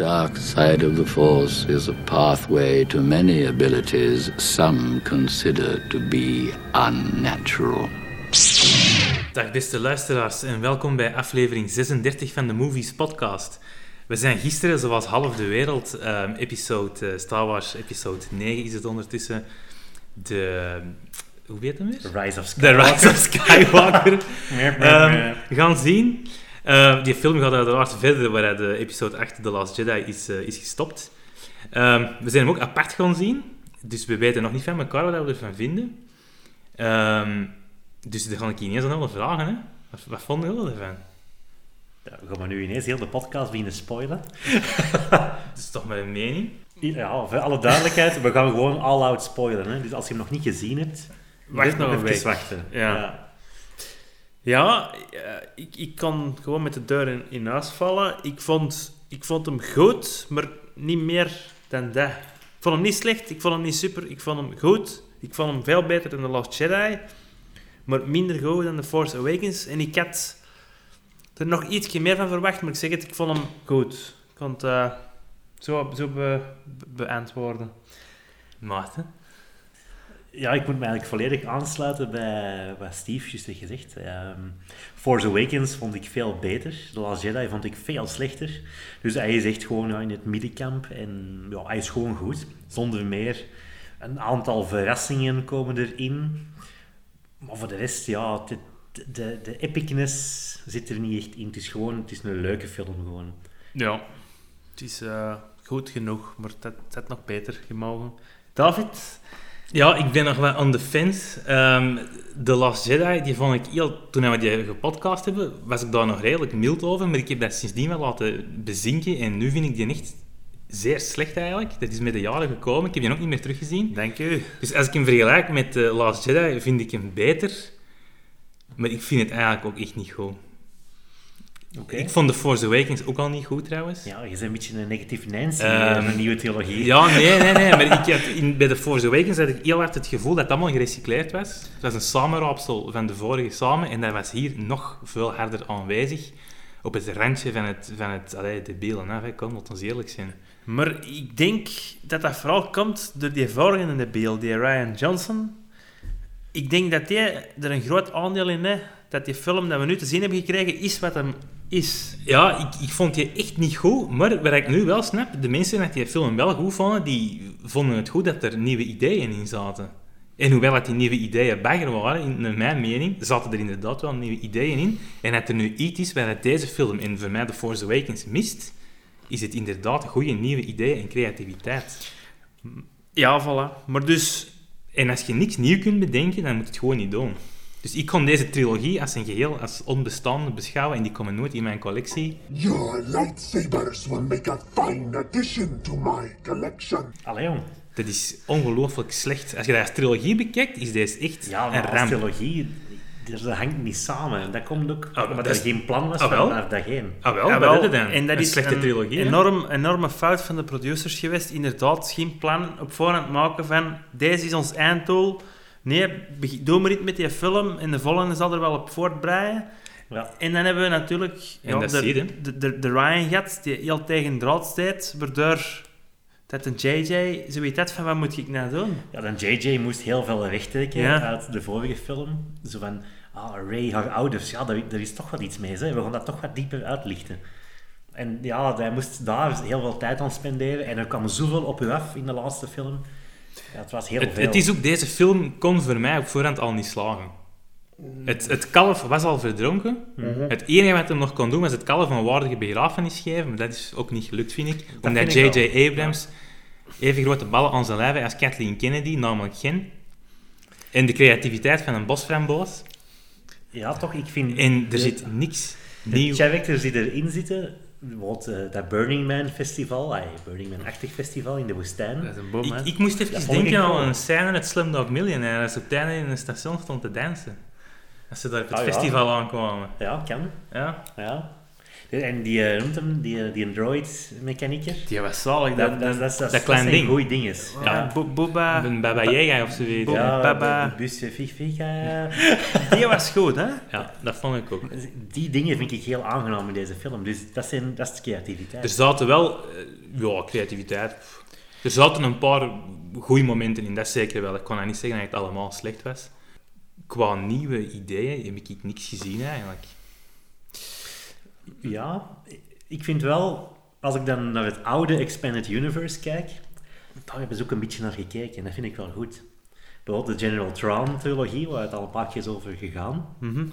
dark side of the Force is a pathway to many abilities some consider to be unnatural. Dag beste luisteraars en welkom bij aflevering 36 van de Movies Podcast. We zijn gisteren, zoals half de wereld, um, episode, uh, Star Wars episode 9 is het ondertussen, de... Hoe heet hem weer? Rise of The Skywalker. Rise of Skywalker um, gaan zien. Uh, die film gaat uiteraard verder waar de episode 8, The Last Jedi, is, uh, is gestopt. Um, we zijn hem ook apart gaan zien, dus we weten nog niet van elkaar wat we ervan vinden. Um, dus dan ga ik ineens aan alle vragen. Hè. Wat, wat vonden jullie ervan? Ja, we gaan nu ineens heel de podcast beginnen spoilen. Dat is toch mijn mening? Ja, voor alle duidelijkheid, we gaan gewoon all-out spoilen. Hè? Dus als je hem nog niet gezien hebt, Wacht nog een wachten. Ja. Ja, eh, ik, ik kan gewoon met de deur in, in huis vallen. Ik vond, ik vond hem goed, maar niet meer dan dat. Ik vond hem niet slecht, ik vond hem niet super, ik vond hem goed. Ik vond hem veel beter dan The Last Jedi, maar minder goed dan The Force Awakens. En ik had er nog ietsje meer van verwacht, maar ik zeg het, ik vond hem goed. Ik kon het eh, zo, zo be- be- beantwoorden. Maarten? Ja, ik moet me eigenlijk volledig aansluiten bij wat Steve juist heeft gezegd. Ehm, Force Awakens vond ik veel beter. The Last Jedi vond ik veel slechter. Dus hij is echt gewoon ja, in het middenkamp en ja, hij is gewoon goed. Zonder meer. Een aantal verrassingen komen erin. Maar voor de rest, ja, de, de, de epicness zit er niet echt in. Het is gewoon, het is een leuke film gewoon. Ja, het is eh, goed genoeg, maar dat het had nog beter gemogen. David? Ja, ik ben nog wel on the fence. Um, The Last Jedi, die vond ik heel... Toen we die gepodcast hebben, was ik daar nog redelijk mild over, maar ik heb dat sindsdien wel laten bezinken en nu vind ik die echt zeer slecht eigenlijk. Dat is met de jaren gekomen. Ik heb die ook niet meer teruggezien. Dank u. Dus als ik hem vergelijk met The Last Jedi, vind ik hem beter. Maar ik vind het eigenlijk ook echt niet goed. Ik vond The Force Awakens ook al niet goed trouwens. Ja, je bent een beetje een negatief Nancy Ehm, in een nieuwe trilogie. Ja, nee, nee, nee. Maar ik had in, bij The Force Awakens had ik heel hard het gevoel dat het allemaal gerecycleerd was. Het was een samenraapsel van de vorige samen en dat was hier nog veel harder aanwezig. Op het randje van het, van het allee, de beelden af, hè. kom, laten we eerlijk zijn. Maar ik denk dat dat vooral komt door die volgende beeld, die Ryan Johnson. Ik denk dat hij er een groot aandeel in heeft dat die film dat we nu te zien hebben gekregen is wat hem is. Ja, ik, ik vond die echt niet goed, maar wat ik nu wel snap, de mensen die die film wel goed vonden, die vonden het goed dat er nieuwe ideeën in zaten. En hoewel dat die nieuwe ideeën bagger waren, in naar mijn mening, zaten er inderdaad wel nieuwe ideeën in. En dat er nu iets is waar het deze film, en voor mij The Force Awakens, mist, is het inderdaad goede nieuwe ideeën en creativiteit. Ja, voilà. Maar dus, En als je niks nieuw kunt bedenken, dan moet je het gewoon niet doen. Dus ik kon deze trilogie als een geheel, als onbestaande beschouwen, en die komen nooit in mijn collectie. Your lightsabers will make a fine addition to my collection. Allee, jong. Dat is ongelooflijk slecht. Als je dat als trilogie bekijkt, is deze echt Ja, een maar als ramp. trilogie, dat hangt niet samen. En dat komt ook Ah, omdat dat er is- geen plan was Ah, wel. vanaf dag één. Ah wel, is het dan? en dat een is slechte een trilogie. hè? enorm, enorme fout van de producers geweest. Inderdaad, geen plan op voorhand maken van deze is ons einddoel. Nee, doe maar iets met die film en de volgende zal er wel op voortbreien. Ja. En dan hebben we natuurlijk de, de, de, de Ryan gehad, die heel tegen draad staat, waardoor dat een JJ zoiets had van wat moet ik nou doen? ja, dan JJ moest heel veel wegtrekken Ja. uit de vorige film. Zo van, ah, Ray, haar ouders, ja, daar, daar is toch wat iets mee. Hè. We gaan dat toch wat dieper uitlichten. En ja, hij moest daar heel veel tijd aan spenderen. En er kwam zoveel op u af in de laatste film. Ja, het was heel Het, veel. het is ook, deze film kon voor mij op voorhand al niet slagen. Het, het kalf was al verdronken. Mhm. Het enige wat hem nog kon doen was het kalf een waardige begrafenis geven. Maar dat is ook niet gelukt, vind ik. Omdat vind ik J.J. Abrams even grote ballen aan zijn lijf als Kathleen Kennedy, namelijk geen. En de creativiteit van een bosframboos. Ja, toch, ik vind... En er de- zit niks De nieuw. characters die erin zitten, bijvoorbeeld eh, dat Burning Man festival, ay, Burning Man-achtig festival in de woestijn. Dat is een boom. Ik, ik moest even denken aan een scène uit Slumdog Millionaire, als ze op het einde in een station stond te dansen. Als ze daar op het Ah, ja. festival aankwamen. Ja, kan. Ja. Ja. En die, eh, noemt hem, die, die Android-mechanieker. Die was zalig. Dat, dat, dat, dat, dat klein zijn ding. goeie dingen. Ja, Bo- Boba. Een Baba Yaga of zoiets. Ja. Baba. busje, eh. Die was goed, hè? ja, dat vond ik ook. Die dingen vind ik heel aangenaam in deze film. Dus dat, zijn, dat is de creativiteit. Er zaten wel, eh, ja, creativiteit. Er zaten een paar goede momenten in, dat zeker wel. Ik kon nou niet zeggen dat het allemaal slecht was. Qua nieuwe ideeën heb ik niks gezien eigenlijk. Ja, ik vind wel, als ik dan naar het oude Expanded Universe kijk, daar hebben ze ook een beetje naar gekeken en dat vind ik wel goed. Bijvoorbeeld de General Tron-trilogie, waar het al een paar keer is over gegaan. Mhm.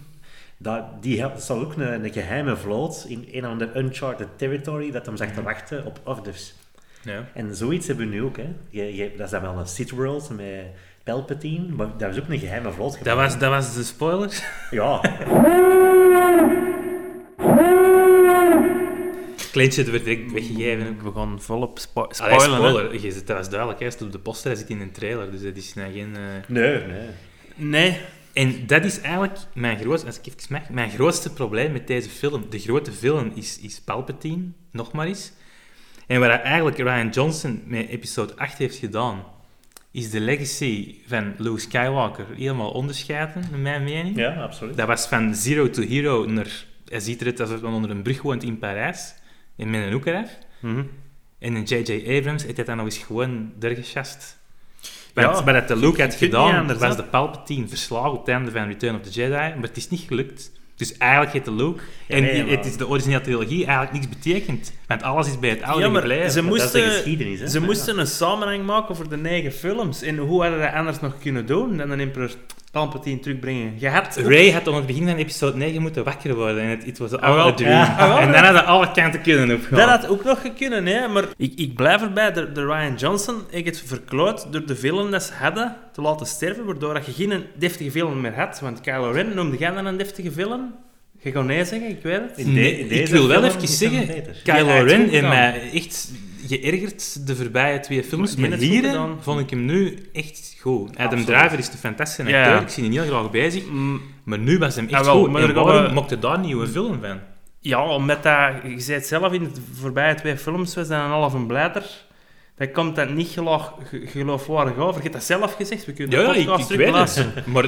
Dat, die had zal ook een, een geheime vloot in een of ander uncharted territory dat hem zag te wachten op orders. Ja. En zoiets hebben we nu ook. Hè. Je, je, dat is dan wel een Sith World met Palpatine, maar dat is ook een geheime vloot. Dat, was, dat was de spoiler. Ja, Kleintje werd direct weggegeven. We gaan volop spo Allee, spoilen. hè. spoiler. Je- Dat was duidelijk. Hij stond op de poster, hij zit in een trailer. Dus dat is nou geen... eh, nee, nee. Nee. En dat is eigenlijk mijn grootste, als ik even mag, mijn grootste probleem met deze film. De grote film is, is Palpatine, nog maar eens. En wat eigenlijk Ryan Johnson met episode 8 heeft gedaan, is de legacy van Luke Skywalker helemaal onderscheiden, naar mijn mening. Ja, absoluut. Dat was van zero to hero naar... Hij ziet eruit alsof hij onder een brug woont in Parijs, met een hoek eraf. Mhm. En in J.J. Abrams heeft hij dan nog eens gewoon dergechast. Want Ja, dat de Luke had gedaan, was de Palpatine verslagen op het einde van Return of the Jedi, maar het is niet gelukt. Dus eigenlijk heeft de Luke, Ja, en nee, het maar- is de originele trilogie, eigenlijk niks betekent. Want alles is bij het oude Ja, maar gebleven. ze dat is de moesten, hè? ze Ja. moesten een samenhang maken voor de negen films. En hoe hadden dat anders nog kunnen doen dan een Emperor Palpatine terugbrengen? Je had... Ray had aan het begin van episode 9 moeten wakker worden en het it was Ah, wel. all a dream. Ja. Ah, en dan hadden alle kanten kunnen opgaan. Dat had ook nog gekund, hè. Maar ik, ik blijf erbij, de, de Ryan Johnson heeft het verkloot door de villain dat ze hadden te laten sterven, waardoor dat je geen deftige villain meer had. Want Kylo Ren noemde jij dan een deftige villain? Je kan nee zeggen, ik weet het. In de- Nee, in ik wil wel even zeggen. Kylo Ren gedaan. mij echt geërgerd de voorbije twee films. Maar hier gedaan. vond ik hem nu echt goed. Adam Absoluut. Driver is de fantastische acteur, ja. ik zie hem heel graag bezig. Mm, Maar nu was hem echt Ah, wel, goed. maar en waarom mocht je daar een nieuwe film van? Ja, omdat dat, je zei het zelf in de voorbije twee films, was dat een half een blijter. Dat komt dat niet geloof, ge- geloofwaardig over. Je hebt dat zelf gezegd, we kunnen Ja, de ik, podcast ik weet het. Maar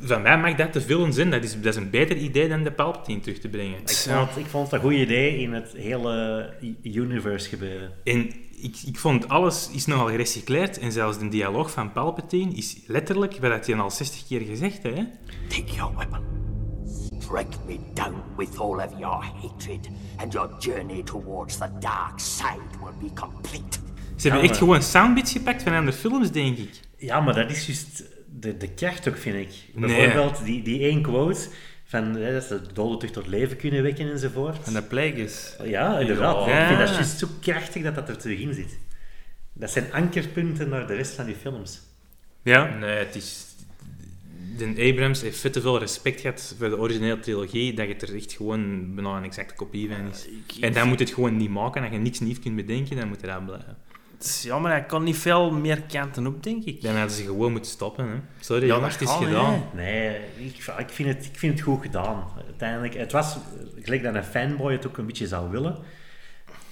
van mij mag dat de film zijn. Dat is, dat is een beter idee dan de Palpatine terug te brengen. Ik vond, ik vond het een goed idee in het hele universe gebeuren. En ik, ik vond alles is nogal gerecycleerd. En zelfs de dialoog van Palpatine is letterlijk, wat hij al 60 keer gezegd heeft. hè. Take your weapon. Strike me down with all of your hatred, and your journey towards the dark side will be complete. Ze hebben Ja, echt gewoon soundbits gepakt van andere films, denk ik. Ja, maar dat is juist de, de kracht ook, vind ik. Nee. Bijvoorbeeld die, die één quote van hè, dat ze de doden terug tot leven kunnen wekken enzovoort. En de plague is... Ja, inderdaad. Ja. Ik vind dat juist zo krachtig dat dat er terug in zit. Dat zijn ankerpunten naar de rest van die films. Ja. Nee, het is... De Abrams heeft veel te veel respect gehad voor de originele trilogie, dat het er echt gewoon bijna een exacte kopie van is. En dan moet het gewoon niet maken. Als je niks nieuws kunt bedenken, dan moet je dat blijven. Het is jammer, hij kan niet veel meer kanten op, denk ik. Dan hadden ze gewoon moeten stoppen. Hè. Sorry, Ja, dat het is gedaan. hè. Nee, ik, ik, vind het, ik vind het goed gedaan. Uiteindelijk, het was gelijk dat een fanboy het ook een beetje zou willen.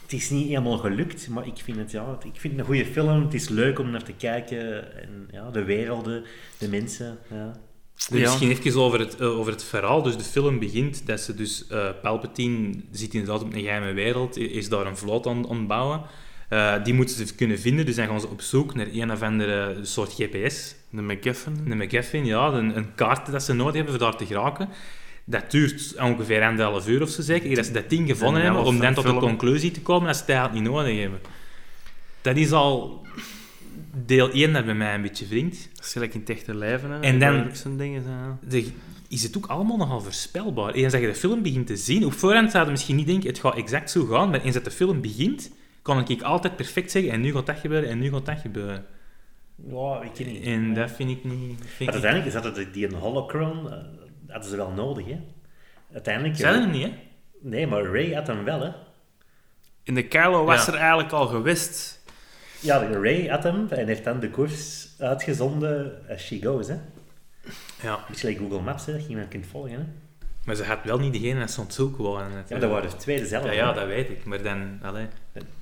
Het is niet helemaal gelukt, maar ik vind het, ja, ik vind het een goede film. Het is leuk om naar te kijken. En, ja, de werelden, de mensen. Ja. Dus Ja. Misschien even over het, eh, over het verhaal. Dus de film begint dat ze dus... eh, Palpatine zit inderdaad op een geheime wereld, is daar een vloot aan aan het bouwen. Eh, die moeten ze kunnen vinden, dus dan gaan ze op zoek naar een of andere soort GPS. De MacGuffin. Een McGuffin, ja, een, een kaart dat ze nodig hebben voor daar te geraken. Dat duurt ongeveer anderhalf uur of zo zeker, dat ze dat ding gevonden Een hebben, om dan tot de conclusie te komen dat ze eigenlijk niet nodig hebben. Dat is al deel 1 dat bij mij een beetje wringt. Dat is gelijk in het echte leven. Hè. En dan- zo'n dingen zijn. de, is het ook allemaal nogal voorspelbaar. Eens dat je de film begint te zien, op voorhand zouden misschien niet denken, het gaat exact zo gaan, maar eens dat de film begint, kan ik altijd perfect zeggen, en nu gaat dat gebeuren, en nu gaat dat gebeuren. Ja, ik weet niet. En dat vind ik niet... Vind uiteindelijk is dat die een holocron, eh, hadden ze wel nodig, hè. Uiteindelijk... Zijn er niet, hè? Nee, maar Ray had hem wel, hè. In de Kylo was Ja. er eigenlijk al geweest. Ja, de Ray had hem en heeft dan de koers uitgezonden as she goes, hè. Ja. Beetje like Google Maps, hè, dat je iemand kunt volgen, hè. Maar ze had wel niet degene dat stond zoeken waren. Ja, dat waren er twee dezelfde. ja, ja, dat weet ik. Maar dan... Allee,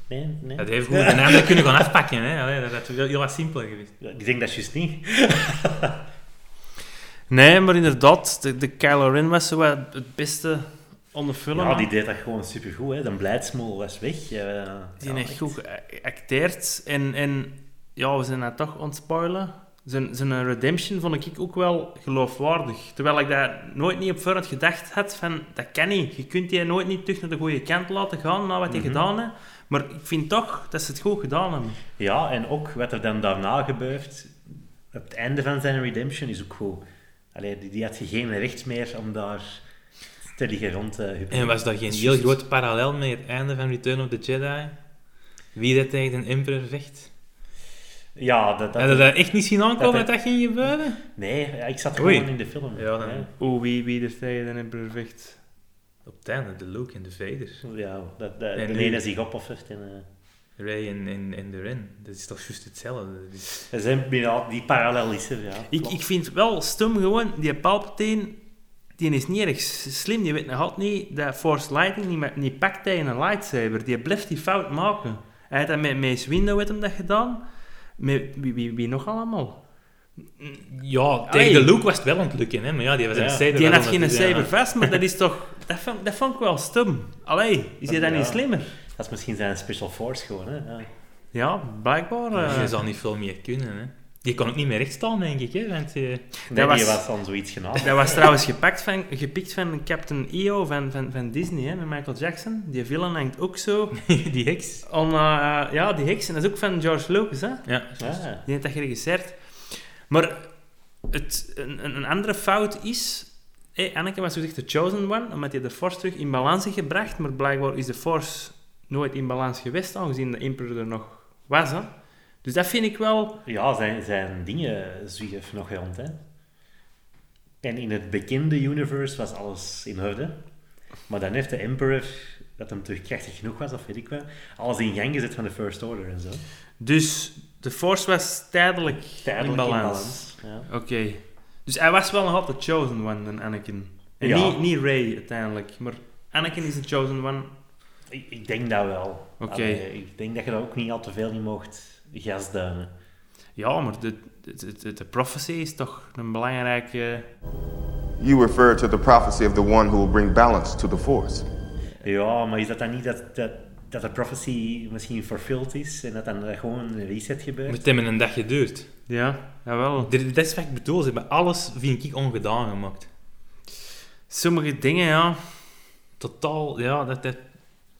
Nee, nee. dat heeft gewoon een ander kunnen gaan afpakken. Hè. Allee, dat had heel, heel wat simpeler geweest. Ja, Ik denk dat juist niet. Nee, maar inderdaad, de, de Kylo Ren was zo wat het beste onder film. Ja, die deed dat gewoon supergoed. Hè. De blijdsmoel was weg. Die ja, heeft echt. goed geacteerd. En, en ja, we zijn dat toch aan het spoilen. Zijn, zijn redemption vond ik ook wel geloofwaardig. Terwijl ik dat nooit niet op voorhand gedacht had van, dat kan niet. Je kunt die nooit niet terug naar de goede kant laten gaan na wat hij Mhm. gedaan heeft. Maar ik vind toch dat ze het goed gedaan hebben. Ja, en ook wat er dan daarna gebeurt, op het einde van zijn redemption, is ook goed. Allee, die, die had geen recht meer om daar te liggen rond te huppelen. En was daar geen heel groot parallel met het einde van Return of the Jedi? Wie dat tegen een emperor vecht? Ja, dat... dat Had je dat echt niet zien aankomen dat- dat dat ging gebeuren? Nee, ja, ik zat Oei. gewoon in de film. Ja, dan- Ja. Oeh, wie, wie er tegen de emperor vecht. Op het einde, de Luke en de Vader. Ja, dat, dat, En de nu- ene zich opoffert. En, eh, Ray en, en, en de Ren. Dat is toch juist hetzelfde? Dat is- er zijn ja, die parallel is er, ja. Ik, ik vind wel stom gewoon, die Palpatine, die is niet erg slim. Die weet nog altijd niet dat Force Lightning niet, niet pakt tegen een lightsaber. Die blijft die fout maken. Hij had dat met Mace heeft hem dat gedaan. Met wie, wie, wie nog allemaal? Ja, tegen de Luke was het wel aan het lukken, hè? maar ja, die was Ja. een saber. Die had geen saber ja. vast, maar dat is toch... Dat vond, dat vond ik wel stom. Allee, is hij dan Ja. niet slimmer? Dat is misschien zijn special force gewoon, hè. Ja. Ja, blijkbaar. eh. Je zal niet veel meer kunnen. Hè? Die kon ook niet meer recht staan, denk ik. Hè? Want, eh, Nee, was- die was dan zoiets genaamd. Dat was trouwens gepakt van, gepikt van Captain EO van, van, van Disney, hè, met Michael Jackson. Die villain hangt ook zo die heks. eh, ja, die heks. En dat is ook van George Lucas, hè. Ja. Ja. Die heeft dat geregisseerd. Maar het, een, een andere fout is... Hey, Anneke was zo gezegd de chosen one, omdat hij de Force terug in balans heeft gebracht. Maar blijkbaar is de Force nooit in balans geweest, aangezien de Emperor er nog was. Hè. Dus dat vind ik wel... Ja, zijn, zijn dingen zwierf nog rond, hè. En in het bekende universe was alles in orde. Maar dan heeft de Emperor, dat hem terug krachtig genoeg was, of weet ik wel, alles in gang gezet van de First Order en zo. Dus de Force was tijdelijk, Tijdelijk in balans. Ja. Oké. Dus hij was wel nog altijd chosen one, dan Anakin. En Ja. niet, niet Ray uiteindelijk, maar Anakin is de chosen one. Ik, ik denk dat wel. Oké. Ik denk dat je dat ook niet al te veel niet mocht gasduinen. Ja, maar de, de, de, de prophecy is toch een belangrijke... You refer to the prophecy of the one who will bring balance to the Force. Ja, maar is dat dan niet dat, dat, dat de prophecy misschien fulfilled is en dat dan gewoon een reset gebeurt? Het me een dag geduurd. Ja, jawel. Dit dat is wat ik bedoel. Ze hebben alles, vind ik, ongedaan gemaakt. Sommige dingen, ja. Totaal, ja. Dat, dat...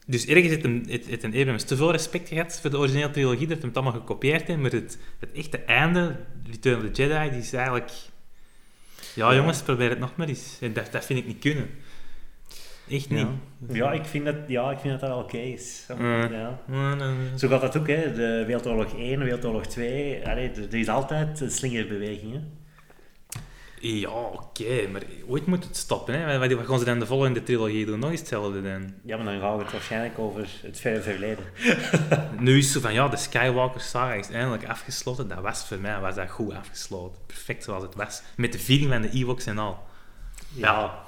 Dus ergens heeft een, een Abrams te veel respect gehad voor de originele trilogie, dat hij het allemaal gekopieerd heeft, maar het, het echte einde, Return of the Jedi, die is eigenlijk... Ja, jongens, probeer het nog maar eens. En dat, dat vind ik niet kunnen. Echt niet. Ja. Ja, ik vind dat, ja, ik vind dat dat wel oké is. Ja. Ja, dan- Zo gaat dat ook, hè. De Wereldoorlog 1, Wereldoorlog 2. Allee, er, er is altijd een slingerbeweging, hè. Ja, oké, maar ooit moet het stoppen. Hè? Wat, wat gaan ze dan de volgende trilogie doen? Nog eens hetzelfde dan. Ja, maar dan gaan we het waarschijnlijk over het verre verleden. Nu is het zo van, ja, de Skywalker saga is eindelijk afgesloten. Dat was voor mij was dat goed afgesloten. Perfect zoals het was. Met de viering van de Ewoks en al. Ja,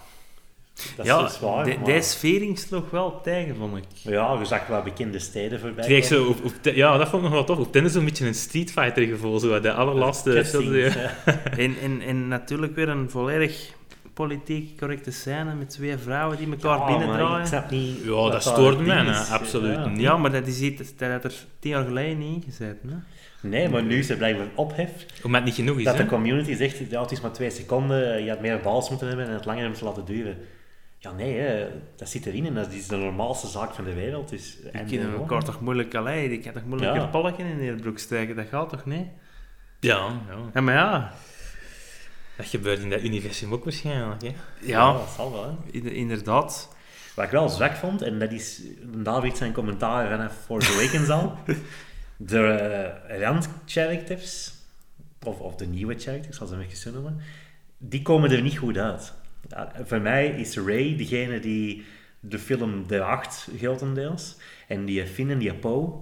dat is ja, dus waar. de- maar- deze vering sloeg wel tegen, vond ik. Ja, je zag wel bekende steden voorbij. Kreeg zo op, ja, dat vond ik nog wel tof. Op tennis zo'n beetje een Street Fighter gevoel. Zo, de allerlaatste... Ja. En, en, en natuurlijk weer een volledig politiek correcte scène met twee vrouwen die elkaar Ja, binnendraaien. Ik snap niet Ja, dat daar stoorde het mij, is. absoluut Ja. niet. Ja, maar dat is iets dat had er tien jaar geleden niet ingezeten. Hè? Nee, maar nu is er blijkbaar ophef. Omdat het niet genoeg is, Dat hè. de community zegt, ja, het is maar twee seconden, je had meer bals moeten hebben en het langer moeten laten duren. Ja, nee, hè, dat zit erin en dat is de normaalste zaak van de wereld. Dus, Die en kunnen gewoon. elkaar toch moeilijk alleen. Die kan toch moeilijk Ja. een polken in de broek steken. Dat gaat toch niet? Ja, ja. Ja, maar ja. Dat gebeurt in dat universum ook waarschijnlijk, hè. Ja, dat zal wel. Hè. inderdaad. Wat ik wel zwak vond, en dat is David zijn commentaar vanaf Force Awakens al, de uh, randcharacters, of, of de nieuwe characters, zoals ze hem even noemen, die komen er niet goed uit. Ja, voor mij is Ray degene die de film draagt, grotendeels. En die Finn en die Poe,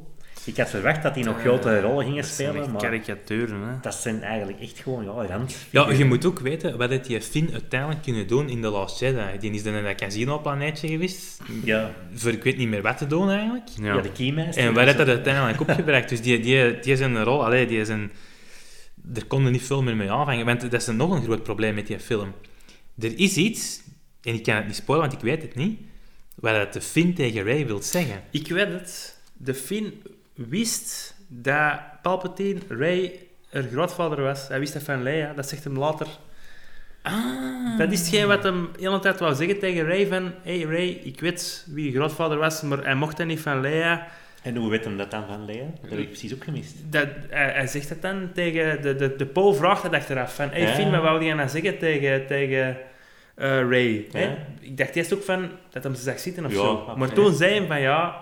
Ik had verwacht dat die nog grotere rollen gingen Dat zijn spelen, echt maar karikaturen, hè. dat zijn eigenlijk echt gewoon ja, rand. Ja, je moet ook weten wat het die Finn uiteindelijk kunnen doen in The Last Jedi. Die is dan in dat casino-planeetje geweest, Ja, voor ik weet niet meer wat te doen eigenlijk. ja. de keymaster. En waar heeft dat uiteindelijk opgebracht? Dus die, die, die is een rol, allee, die is een... Er konden niet veel meer mee aanvangen, want dat is nog een groot probleem met die film. Er is iets, en ik kan het niet spoilen, want ik weet het niet, wat de Finn tegen Ray wil zeggen. Ik weet het. De Finn wist dat Palpatine Ray haar grootvader was. Hij wist dat van Leia. Dat zegt hem later. Ah. Dat is hetgeen wat hem de hele tijd wou zeggen tegen Ray van... Hey Ray, ik weet wie je grootvader was, maar hij mocht dat niet van Leia. En hoe weet hem dat dan van Lea? Dat heb ik precies ook gemist. Dat, hij, hij zegt dat dan tegen... De, de, de Poe vraagt dat achteraf. Van, hey Ja. Finn, wat wou die nou zeggen tegen, tegen eh, Ray? Ik dacht eerst ook van dat hem ze zag zitten of Ja, zo. Maar toen zei hij van ja,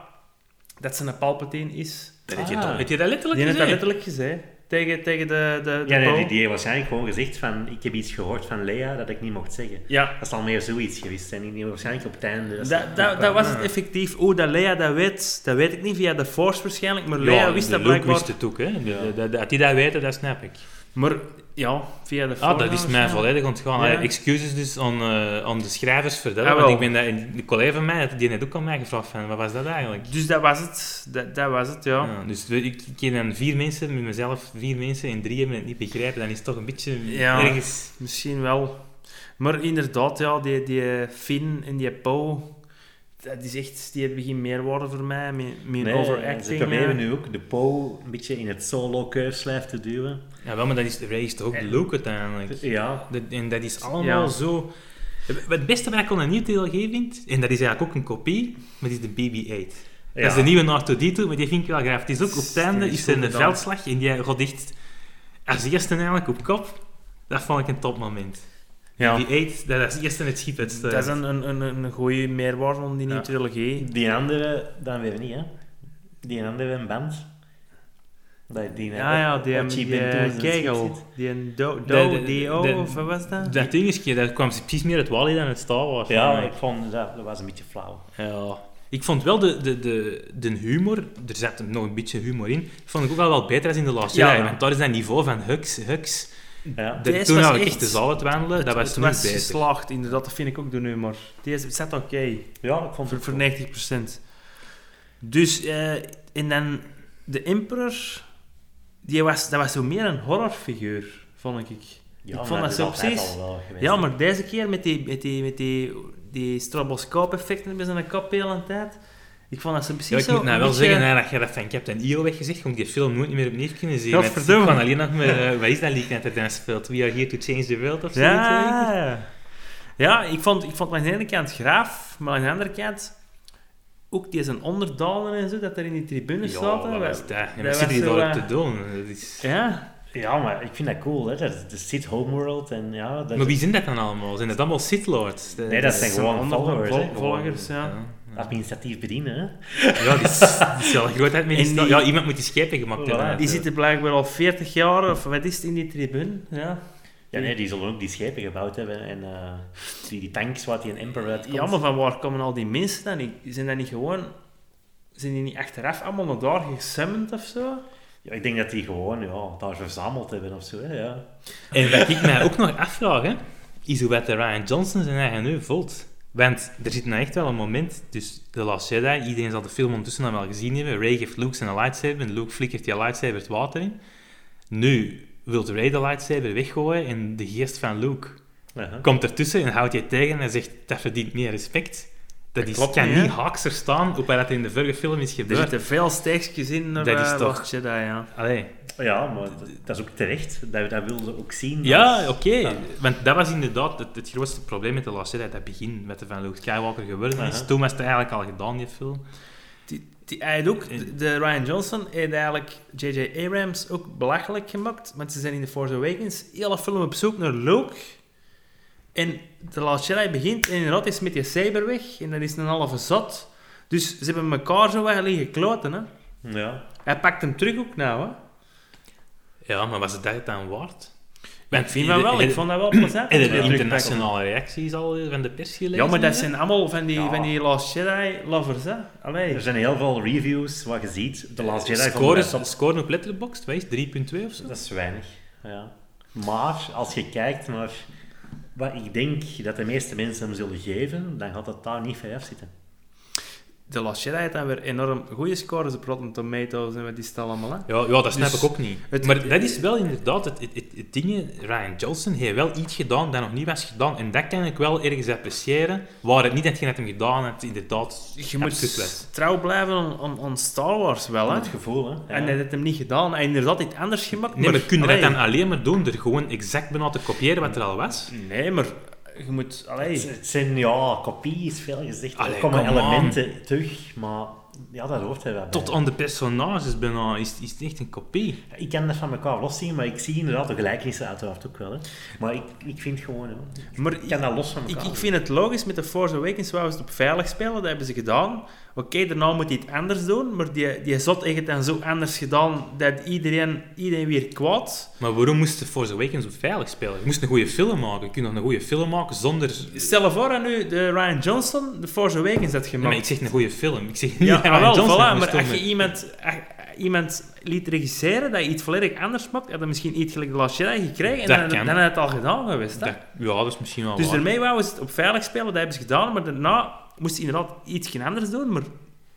dat ze een Palpatine is. Dat heb je, Ah. toch- heb je dat letterlijk heeft dat gezegd? letterlijk gezegd. Tegen, tegen de, de, de Ja, nee, die, die heeft waarschijnlijk gewoon gezegd van, ik heb iets gehoord van Lea dat ik niet mocht zeggen. Ja, Dat zal meer zoiets geweest zijn. Die heeft waarschijnlijk op het einde... dat, dat, dat was het effectief. Hoe dat Leia dat weet, dat weet ik niet via de Force waarschijnlijk, maar Leia Ja, wist dat blijkbaar. wist het ook, hè. De- Ja. de- de- Dat die dat weten, dat snap ik. Maar ja, via de. Ah, dat is mij volledig ontgaan. Ja. Allee, Excuses dus aan, eh, aan de schrijvers voor dat, Ah, want ik ben dat, een collega van mij, die heeft ook aan mij gevraagd van, wat was dat eigenlijk? Dus dat was het. Dat, dat was het, ja. Ja, dus ik, ik ken dan vier mensen, met mezelf vier mensen, en drie hebben het niet begrijpen. Dan is het toch een beetje Ja. ergens... Misschien wel. Maar inderdaad, ja, die, die Finn en die Poe, dat is echt, die hebben geen meerwaarde voor mij. Met, met Nee, overacting. ze proberen ja. nu ook de Poe een beetje in het solo-keurslijf te duwen. Ja, wel, maar dat is, is toch ook En- Luke uiteindelijk. Ja, Dat- en dat is allemaal Ja. zo... Het beste wat ik aan een nieuwe trilogie vind, en dat is eigenlijk ook een kopie, maar dat is de BB-8. Dat is de nieuwe R2-D2, maar die vind ik wel graag. Het is ook op het einde, is er een veldslag en die gaat echt als eerste eigenlijk op kop. Dat vond ik een topmoment. Ja. Die BB-8, dat is eerst in het schip uitstuit. Dat is een, een, een, een goede meerwaarde van die nieuwe Ja. trilogie. die andere dan weer niet, hè. Die andere een band. Dat die Ja, ja, die, Ochi die, het kegel. Die een do, do, of wat was dat? Dat ding is, dat kwam precies meer uit Wally dan uit Star Wars. Ja, ik. vond dat, dat was een beetje flauw. Ja. Ik vond wel de, de, de, de humor, er zat nog een beetje humor in, vond ik ook wel wel beter als in de Last Ja. Want daar is dat niveau van Hux, Hux. Ja. De, toen was had ik echt- de zaal uit wandelen, dat was het nu was beter. geslaagd, inderdaad. Dat vind ik ook de nummer. Deze het zat oké. ja, ik vond Voor, het voor wel. 90%. Dus, eh, en dan de Emperor, die was, dat was zo meer een horrorfiguur, vond ik. Ja, ik maar vond dat zo precies. Ja, maar deze keer met die, met die, met die, die stroboscoop-effecten bij zijn kop de hele tijd. Ik vond dat ze precies Ja, ik zo moet nou een wel beetje- zeggen, nadat je dat van Captain EO weggezegd, kon ik die film nooit meer opnieuw kunnen zien. Ik kan alleen nog maar, eh, wat is dat lied dat dan speelt? We are here to change the world of ik. Ja, ja ik, vond, ik vond aan de ene kant graaf, maar aan de andere kant ook die zijn onderdalen en zo, dat er in die tribunes Ja, zaten. wat dat- was dat? En dat zit hier eh, te doen? Dat is... Ja, Ja, maar ik vind dat cool, hè. Dat is de Sith Homeworld en ja... Dat Maar wie zijn dat dan allemaal? Zijn dat allemaal Sith Lords? Nee, dat zijn zijn gewoon followers, vol- volgers, ja. administratief bedienen, hè. Ja, die is, die is wel die- Ja, iemand moet die schepen gemaakt hebben. Die zitten blijkbaar al 40 jaar, of wat is het, in die tribune. Ja, Ja, nee, die zullen ook die schepen gebouwd hebben en eh, die, die tanks wat die een Emperor uitkomt. ja maar van waar komen al die mensen dan? niet? Zijn dat niet gewoon... Zijn die niet achteraf allemaal naar daar gesummand of zo? Ja, ik denk dat die gewoon ja, daar verzameld hebben of zo, hè, ja. En wat ik mij ook nog afvraag, hè, is hoe wat de Ryan Johnson zijn eigen nu voelt. Want er zit nou echt wel een moment, dus The Last Jedi, iedereen zal de film ondertussen dan wel gezien hebben. Ray geeft Luke zijn lightsaber en Luke flikkert die lightsaber het water in. Nu wil Ray de lightsaber weggooien en de geest van Luke Uh-huh. komt ertussen en houdt je tegen en zegt dat verdient meer respect. Dat, Dat is, klopt kan niet, niet haakser staan op wat er in de vorige film is Er gebeurd. zitten veel steekjes in naar Dat is eh, toch- Last Jedi, ja. Allee. Ja, maar dat, dat is ook terecht. Dat, dat wilden ze ook zien. Ja, als- oké. Ja. Want dat was inderdaad het, het grootste probleem met de Last Jedi, dat begin met de van Luke Skywalker geworden is. Aha. Toen was het eigenlijk al gedaan, die film. Die, hij ook, de, de Ryan Johnson heeft eigenlijk J.J. Abrams ook belachelijk gemaakt, want ze zijn in The Force Awakens hele film op zoek naar Luke. En The Last Jedi begint en inderdaad is met je saber weg en dat is een halve zot. Dus ze hebben elkaar zo wel liggen kloten, hè. Ja. Hij pakt hem terug ook nou, hè. Ja, maar was het dat dan waard? Want Ik vind dat wel, ik vond dat wel plezant. En de internationale reacties al van de pers gelezen? Ja, maar dat zijn allemaal van die, Ja. van die Last Jedi lovers, hè. Allee. Er zijn heel veel reviews waar je ziet. The Last Jedi Score, vond is, ik top. score op Letterboxd, wat is het, 3.2 of zo? Dat is weinig. Ja. Maar als je kijkt naar wat ik denk dat de meeste mensen hem zullen geven, dan gaat het daar niet ver af zitten. De heeft dan weer enorm goede scores op Rotten Tomatoes en wat die staan allemaal, hè. Ja, ja dat snap Dus ik ook niet. het- maar dat is wel inderdaad het, het, het, het ding. Ryan Johnson heeft wel iets gedaan dat nog niet was gedaan. En dat kan ik wel ergens appreciëren. Waar het niet hetgeen dat hem gedaan heeft, inderdaad Je moet trouw blijven aan, aan, aan Star Wars wel, hè. Het gevoel, hè. Ja. En hij heeft hem niet gedaan. Hij heeft inderdaad iets anders gemaakt. Nee, maar kun je dat allee, dan alleen maar doen door gewoon exact bijna te kopiëren wat er al was? Nee, maar je moet... Allee, Het, zijn, ja, kopie is veel gezegd. Allee, er komen elementen terug, maar ja, dat hoort er wel bij. Tot aan de personages bijna is, is het echt een kopie. Ik kan dat van elkaar loszien, maar ik zie inderdaad de gelijkenissen uiteraard ook wel. Hè. Maar ik, ik vind gewoon, maar ik kan dat los van ik, elkaar. ik vind het logisch met de Force Awakens, waar we het op veilig spelen, dat hebben ze gedaan. Oké, daarna moet hij het anders doen, maar die, die zot heeft het dan zo anders gedaan dat iedereen, iedereen weer kwaad. Maar waarom moest de Force Awakens op veilig spelen? Je moest een goede film maken. Je kunt nog een goede film maken zonder... Stel je voor dat nu de Ryan Johnson de Force Awakens had gemaakt. maar ik zeg een goede film. Ik zeg niet Ja, Ryan wel, Johnson voilà, moest maar als je iemand, als- iemand liet regisseren dat je iets volledig anders maakt, had hij misschien iets gelijk de Last Jedi gekregen en Dat dan, dan had het al gedaan geweest. Dat- ja, dat is misschien wel Dus daarmee wouden ze het op veilig spelen, dat hebben ze gedaan, maar daarna moest inderdaad iets anders doen, maar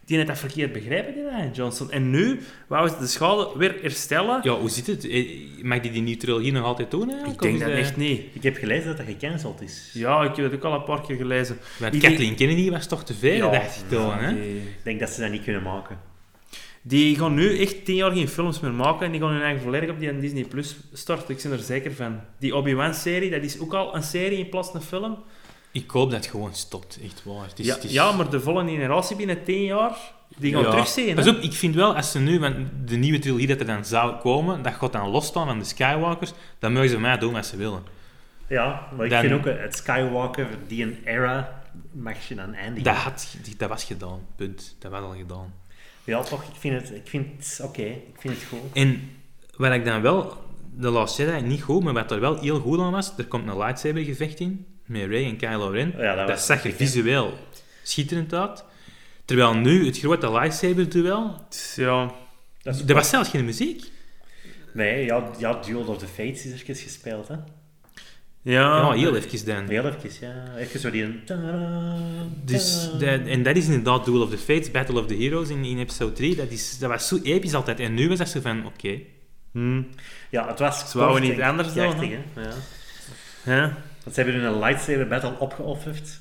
die had dat verkeerd begrepen, die Ryan Johnson. En nu wouden ze de schade weer herstellen. Ja, hoe zit het? Eh, Mag die die nieuwe trilogie nog altijd doen eigenlijk? ik denk dat dat- echt niet. Ik heb gelezen dat dat gecanceld is. Ja, ik heb het ook al een paar keer gelezen. Die- Kathleen Kennedy was toch te veel, Ja, dacht ik toen, hè? Die, Ik denk dat ze dat niet kunnen maken. die gaan nu echt tien jaar geen films meer maken en die gaan hun eigen volledig op die Disney Plus starten. Ik ben er zeker van. Die Obi-Wan-serie, dat is ook al een serie in plaats van een film. Ik hoop dat het gewoon stopt, echt waar. Het is, Ja, het is- ja, maar de volgende generatie binnen tien jaar, die gaan Ja. terugzien. Pas op, ik vind wel, als ze nu, want de nieuwe trilogie dat er dan zou komen, dat gaat dan losstaan van de Skywalkers, dan mogen ze mij doen wat ze willen. Ja, maar ik vind ook eh, het Skywalker, die een era, mag je dan eindigen. Dat, had, dat was gedaan, punt. Dat was al gedaan. Ja, toch, ik vind het, ik vind het oké, ik vind het goed. En wat ik dan wel, de Last Jedi niet goed, maar wat er wel heel goed aan was, er komt een lightsaber gevecht in, met Rey en Kylo Ren. Ja, dat zag er visueel schitterend uit. Terwijl nu, het grote lightsaber-duel, Ja, Dat is er was zelfs geen muziek. Nee, ja, ja, Duel of the Fates is even gespeeld, hè. ja, Ja, heel even dan. Heel even, ja. Even zo die... Dus dat, en dat is inderdaad Duel of the Fates, Battle of the Heroes in, in episode 3. Dat, is, dat was zo episch altijd. En nu was dat zo van, oké. Hm. Ja, het was Ze wouden niet anders hè. Ja. Ja. Want ze hebben hun een lightsaber battle opgeofferd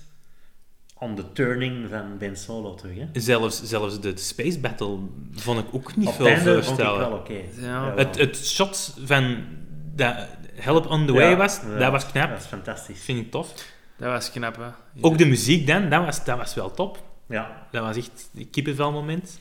om de turning van Ben Solo terug, hè. Zelfs, zelfs de Space Battle vond ik ook niet Op veel einde vond ik voorstellen. wel oké. Ja. Het, het shot van dat Help on the Way Ja, was, ja, dat was knap. Dat is fantastisch. Vind ik tof. Dat was knap, hè. Ook de muziek dan, dat was, dat was wel top. Ja, Dat was echt een kippenvelmoment.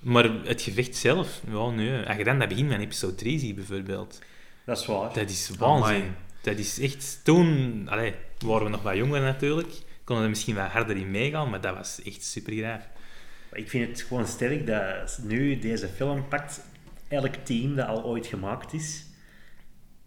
Maar het gevecht zelf, ja, nee. Als je dan dat begin van episode 3 ziet, bijvoorbeeld, dat is waar. dat is waanzin. Dat is echt... Toen allee, waren we nog wat jonger natuurlijk, konden we misschien wat harder in meegaan, maar dat was echt super graaf. Ik vind het gewoon sterk dat nu deze film pakt elk team dat al ooit gemaakt is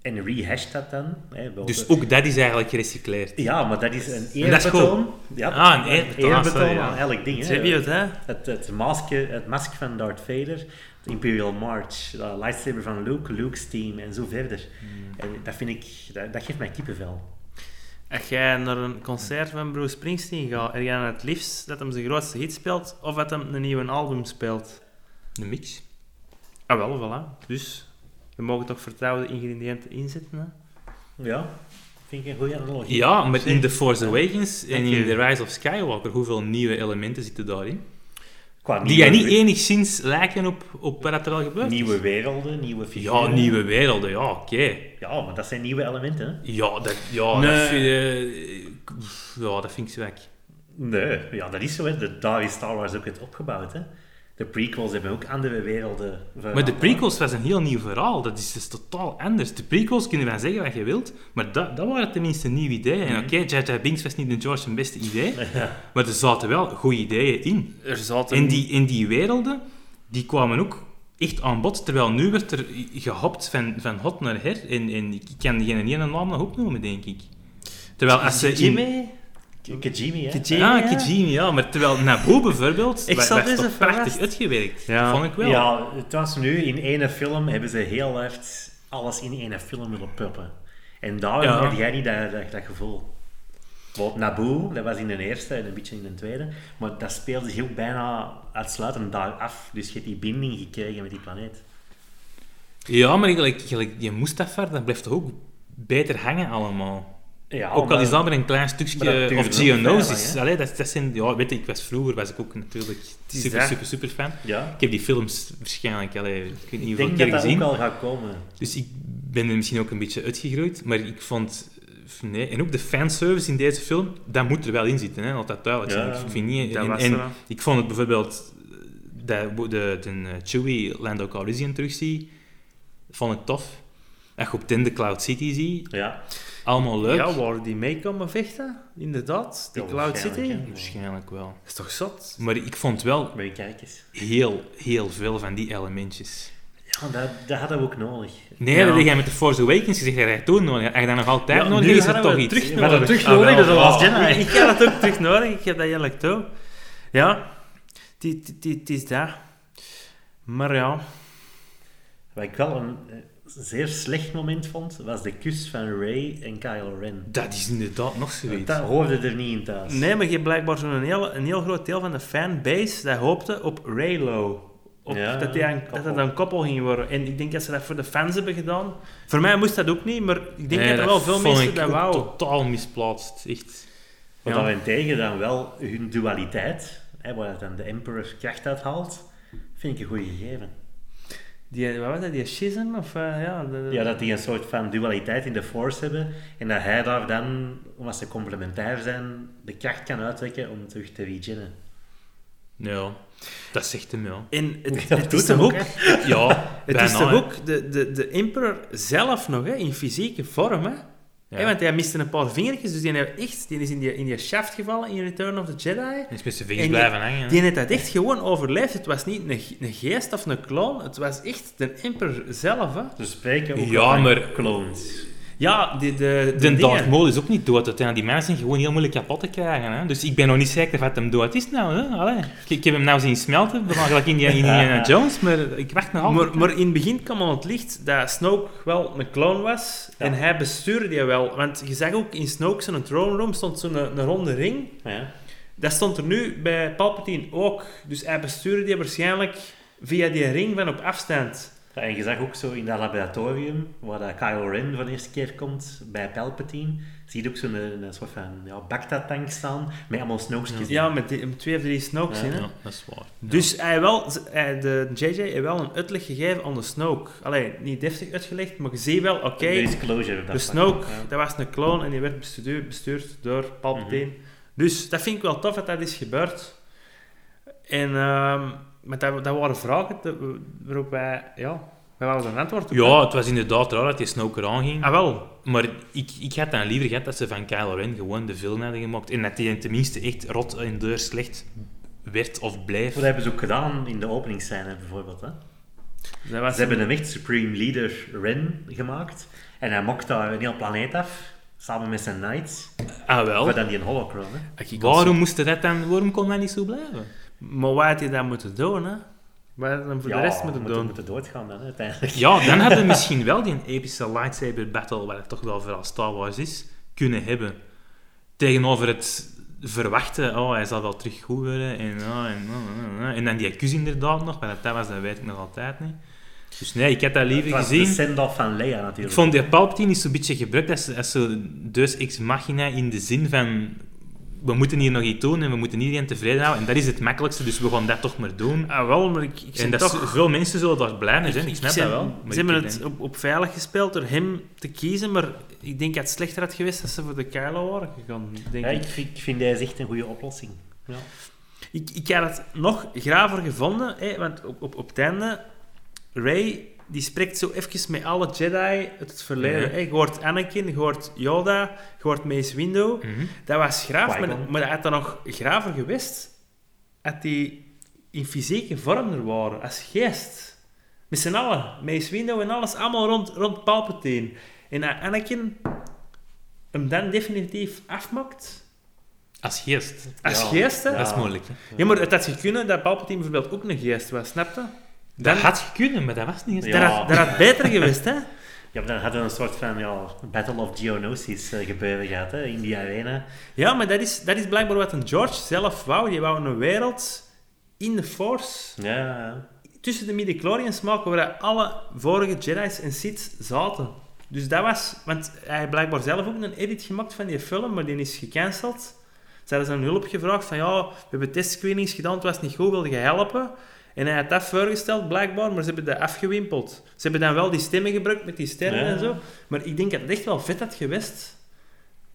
en rehasht dat dan. Hè, Dus ook dat is eigenlijk gerecycleerd. Ja, maar dat is een En dat is eerbetoon. Ja, Ah, een eerbetoon, eerbetoon sorry, ja. aan elk ding. hè. Het, hè? Het, het, maskje, het mask van Darth Vader, de Imperial March, de lightsaber van Luke, Luke's team en zo verder. Hmm. En dat vind ik, dat, dat geeft mij kippenvel. Als jij naar een concert van Bruce Springsteen gaat, er jij dan het liefst dat hem zijn grootste hit speelt of dat hem een nieuwe album speelt? Een mix. Ah, wel, voilà. Dus, we mogen toch vertrouwde ingrediënten inzetten, hè? Ja, vind ik een goede analogie. Ja, maar in The Force Awakens en in. The Rise of Skywalker, hoeveel nieuwe elementen zitten daarin? Qua Die jij niet enigszins lijken op, op wat er al gebeurt. Nieuwe werelden, nieuwe figuren. Ja, nieuwe werelden, ja, oké. Ja, maar dat zijn nieuwe elementen. Hè? Ja, dat, ja, Nee. dat vind, eh, ja, dat vind ik zwak. Nee, ja, dat is zo. Hè. De, daar is Star Wars ook het opgebouwd. Hè. De prequels hebben ook andere werelden. Maar de prequels was een heel nieuw verhaal. Dat is dus totaal anders. De prequels kunnen wel zeggen wat je wilt, maar dat, dat waren tenminste nieuwe ideeën. En oké, J.J. Binks was niet de George zijn beste idee, maar er zaten wel goede ideeën in. Er zaten... En die, in die werelden, die kwamen ook echt aan bod. Terwijl nu werd er gehopt van, van hot naar her. En, en ik kan geen ene naam nog opnoemen, denk ik. Terwijl als ze in... Kijimi, hè? Kijimi, Ah, ja. Kijimi, ja. Maar terwijl Naboo bijvoorbeeld, Ik werd deze toch prachtig verrast. uitgewerkt. Ja. Vond ik wel. Ja, het was nu in ene film hebben ze heel hard alles in ene film willen puppen. En daarom Ja. heb jij niet dat, dat, dat gevoel. Bijvoorbeeld Naboo, dat was in de eerste en een beetje in de tweede, maar dat speelde zich ook bijna uitsluitend daar af. Dus je hebt die binding gekregen met die planeet. Ja, maar gelijk, gelijk die Mustafar, dat blijft toch ook beter hangen allemaal. Ja, ook al is dat maar een klein stukje dat of Geonosis. Allee, dat, dat zijn, ja, weet je, ik was vroeger was ik ook natuurlijk super, dat. super, super fan. Ja. Ik heb die films waarschijnlijk allee, ik weet niet Ik hoeveel denk keer dat dat gezien. ook al gaat komen. Dus ik ben er misschien ook een beetje uitgegroeid, maar ik vond... Nee, en ook de fanservice in deze film, dat moet er wel in zitten, hè, dat duidelijk zijn. Ja, ik, vind niet, dat en, was en wel. ik vond het bijvoorbeeld, dat de, de, de eh, Chewie Lando Calrissian terugzie, vond ik tof. Dat je op den de Cloud City ziet, Ja, allemaal leuk. Ja, waar die mee komen vechten, inderdaad. Die Ja, Cloud City. hè. Waarschijnlijk wel. Dat is toch zot? Maar ik vond wel heel, heel veel van die elementjes. Ja, dat, dat hadden we ook nodig. Nee, Ja. dat heb jij met de Force Awakens gezegd, dat jij toen nodig had. Heb je dat nog altijd Ja, nodig? nu Is we toch iets? terug hadden terug Ah, nodig, wel. dat was Ah, Jedi. Ik heb dat ook terug nodig. Ik heb dat eigenlijk toe. Ja, het is- dat. Maar ja, Wat ik wel een zeer slecht moment vond, was de kus van Ray en Kylo Ren. Dat is inderdaad nog zoiets. Dat hoorde er niet in thuis. nee, maar je hebt blijkbaar zo'n heel, een heel groot deel van de fanbase dat hoopte op Raylo. Op, Ja, dat, die een, dat het een koppel ging worden. En ik denk dat ze dat voor de fans hebben gedaan. Voor mij moest dat ook niet, maar ik denk Nee, dat er wel veel mensen dat ook wou. totaal misplaatst. Echt. Maar Ja. daarentegen dan wel hun dualiteit, hè, waar dan de Emperor kracht uit haalt, vind ik een goede gegeven. Die, wat was dat, die schism? Of, eh, ja, de- Ja, dat die een soort van dualiteit in de Force hebben en dat hij daar dan, omdat ze complementair zijn, de kracht kan uitwekken om terug te regenen. Ja, dat zegt hem, ja. En het, Ja, het doet is hem ook, ook... Ja, Het bijna, is toch ook de, de, de emperor zelf nog, hè, in fysieke vorm, hè? Ja. Want hij miste een paar vingertjes, dus die, heeft echt, die is in die, in die shaft gevallen in Return of the Jedi. Hij is met zijn vingers die- blijven hangen. hè. Die heeft dat echt gewoon overleefd. Het was niet een, een geest of een clone, het was echt de emperor zelf, hè? Ze spreken ook Ja, maar- clones. Ja, de, de, de, De Darth dingen. Maul is ook niet dood. uiteindelijk. Die mensen zijn gewoon heel moeilijk kapot te krijgen. Hè? Dus ik ben nog niet zeker wat hem dood is nou. Hè? Allee. Ik, ik heb hem nou zien smelten, gelijk in die in Indiana Jones, maar ik wacht nog altijd. Maar, maar in het begin kwam aan het licht dat Snoke wel een clone was Ja. en hij bestuurde die wel. Want je zag ook in Snoke's een throne room stond zo'n een, een ronde ring. Ja. Dat stond er nu bij Palpatine ook. Dus hij bestuurde die waarschijnlijk via die ring van op afstand. Ja, en je zag ook zo in dat laboratorium, waar dat Kylo Ren voor de eerste keer komt, bij Palpatine, zie je ook zo'n een, een soort van ja, Bacta-tank staan, met allemaal snokesjes. Ja, met, die, met twee of drie Snokes Ja. in. Hè? Ja, dat is waar. Dus hij wel, hij, de JJ heeft wel een uitleg gegeven aan de Snoke. Allee, niet deftig uitgelegd, maar je ziet wel, oké, de vlak. Snoke, Ja. dat was een clone en die werd bestuurd, bestuurd door Palpatine. Mhm. Dus dat vind ik wel tof dat dat is gebeurd. En ehm, maar dat, dat waren vragen te- waarop wij, ja, wij hadden een antwoord op. Ja, het was inderdaad raar dat die Snoke eraan ging. Ah, wel. Maar ik, ik had dan liever gehad dat ze van Kylo Ren gewoon de film hadden gemaakt. En dat die tenminste echt rot en deur slecht werd of bleef. Dat hebben ze ook gedaan in de openingsscène bijvoorbeeld. Hè. Ze hebben hem echt Supreme Leader Ren gemaakt. En hij mokt daar een heel planeet af, samen met zijn knights. Ah wel. Maar dan die een holocron. Hè. Waarom moest dat dan, waarom kon dat niet zo blijven? Maar wat had hij dan moeten doen, hè? Wat had hij dan voor de rest moeten doen? moeten doodgaan dan, hè, uiteindelijk. Ja, dan hadden we misschien wel die epische lightsaber battle, wat het toch wel vooral Star Wars is, kunnen hebben. Tegenover het verwachten, oh, hij zal wel terug goed worden, en, oh, en, oh, oh, oh. en dan die kus inderdaad nog, maar dat was, dat weet ik nog altijd niet. Dus nee, ik had dat Het liever was de gezien. send-off van Leia Ik natuurlijk. vond die Palpatine is zo'n beetje gebruikt als, als zo'n deus ex machina in de zin van we moeten hier nog iets doen en we moeten iedereen tevreden houden. En dat is het makkelijkste, dus we gaan dat toch maar doen. Ah, wel, maar ik, ik En dat toch... is- veel mensen zullen daar blij mee zijn, ik snap dat wel. maar Ze hebben het denk- op, op veilig gespeeld door hem te kiezen, maar ik denk dat het slechter had geweest als ze voor de Kylo waren gegaan. Denk Ja, ik. ik, vind, ik vind deze echt een goede oplossing. Ja. Ik, ik had het nog graver gevonden, hè, want op, op, op het einde, Ray die spreekt zo even met alle Jedi uit het verleden. Hè. Je hoort Anakin, je hoort Yoda, je hoort Mace Windu. Mhm. Dat was graaf, maar, maar dat had dan nog graver geweest als die in fysieke vorm er waren, als geest. Met z'n allen. Mace Window en alles. Allemaal rond, rond Palpatine. En dat Anakin hem dan definitief afmaakt. Als geest. Als Ja. geest, hè? Ja. Dat is moeilijk. hè. Ja, maar het had gekund dat Palpatine bijvoorbeeld ook een geest was, snap je? Dat had je kunnen, maar dat was niet eens. Ja. Dat, had, dat had beter geweest, hè? Ja, maar dan hadden we een soort van ja, Battle of Geonosis eh, gebeuren gehad hè, in die arena. Ja, maar dat is, dat is blijkbaar wat een George zelf wou. Die wou een wereld in de Force Ja, ja. tussen de midichlorians maken waar alle vorige Jedi's en Sith zaten. Dus dat was... Want hij heeft blijkbaar zelf ook een edit gemaakt van die film, maar die is gecanceld. Ze hadden zijn hulp gevraagd van ja, we hebben testscreenings gedaan, het was niet goed, wilde je helpen? En hij had dat voorgesteld, blijkbaar, maar ze hebben dat afgewimpeld. Ze hebben dan wel die stemmen gebruikt met die sterren Ja. en zo. Maar ik denk dat het echt wel vet had geweest.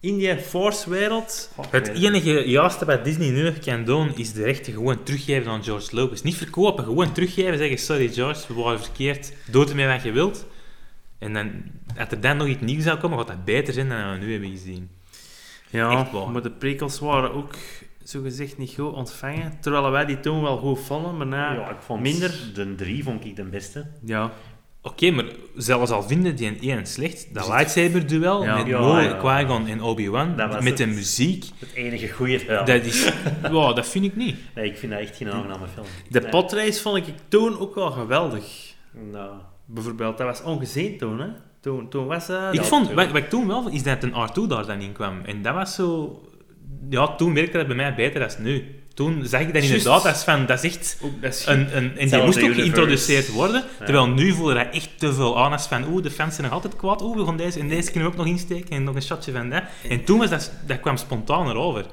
In die Force-wereld. Het enige juiste wat Disney nu nog kan doen, is de rechten gewoon teruggeven aan George Lucas. Niet verkopen, gewoon teruggeven. Zeggen, sorry George, we waren verkeerd. Doe ermee wat je wilt. En dan, als er dan nog iets nieuws zou komen, gaat dat beter zijn dan we nu hebben gezien. Ja, maar de prequels waren ook zogezegd niet goed ontvangen. Terwijl wij die toen wel goed vonden, maar na... Ja, ik vond minder. de drie vond ik de beste. Ja. Oké, maar zelfs al vinden die een één slecht, dat lightsaber-duel Ja. met Ja, Maul, ja. Qui-Gon en Obi-Wan, met de muziek, Het enige goede. Ja. dat is... Ja, dat vind ik niet. Nee, ik vind dat echt geen aangename film. De Nee. potrace vond ik toen ook wel geweldig. Nou, Bijvoorbeeld, dat was ongezien toen, hè. Toen, toen was dat... Ik Ja, vond, wat ik toen wel, is dat een R2 daar dan in kwam. En dat was zo... Ja, toen werkte dat bij mij beter dan nu. Toen zag ik dat inderdaad als van, dat is echt Ook, dat is een... een en die moest ook universe. geïntroduceerd worden. Terwijl nu voelde dat echt te veel aan als van, oeh, de fans zijn nog altijd kwaad. Oeh, we gaan deze en deze kunnen we ook nog insteken. En nog een shotje van dat. En toen was dat, dat kwam spontaan erover.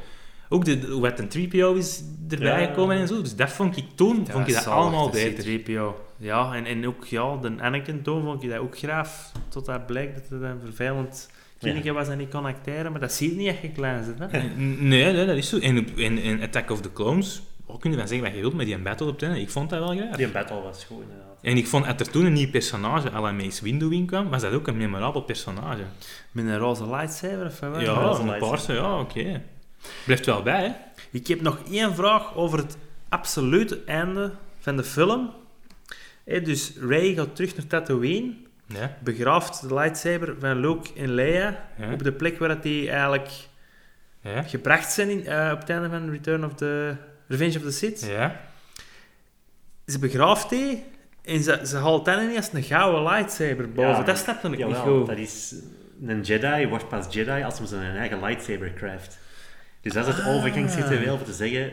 Ook de, wat een 3PO is erbij Ja. gekomen en zo. Dus dat vond ik toen, vond ik dat allemaal beter. 3PO. Ja, en, en ook ja, de Anakin toen vond ik dat ook graaf. Tot dat blijkt dat het een vervelend kindje was en niet kon acteren. Maar dat zie je niet echt je klein hè. Nee, nee, dat is zo. En in, in Attack of the Clones, ook kun je van zeggen wat je wilt met die battle op. Ik vond dat wel graag. die battle was goed inderdaad. En ik vond, als er toen een nieuw personage à la Mace Windu in kwam, was dat ook een memorabel personage. Met een roze lightsaber of wat? Ja, roze een paarse, ja, oké. Blijft wel bij, hè. Ik heb nog één vraag over het absolute einde van de film. Dus Rey gaat terug naar Tatooine, Ja. begraaft de lightsaber van Luke en Leia Ja. op de plek waar dat die eigenlijk Ja. gebracht zijn in, eh, op het einde van Return of the Revenge of the Sith. Ja. Ze begraaft die en ze, ze haalt dan ineens een gouden lightsaber boven. Ja, dat snapte ik niet Jawel, goed. dat is... Een Jedi wordt pas Jedi als hij zijn eigen lightsaber craft. Dus dat is het overgangsritueel voor te zeggen,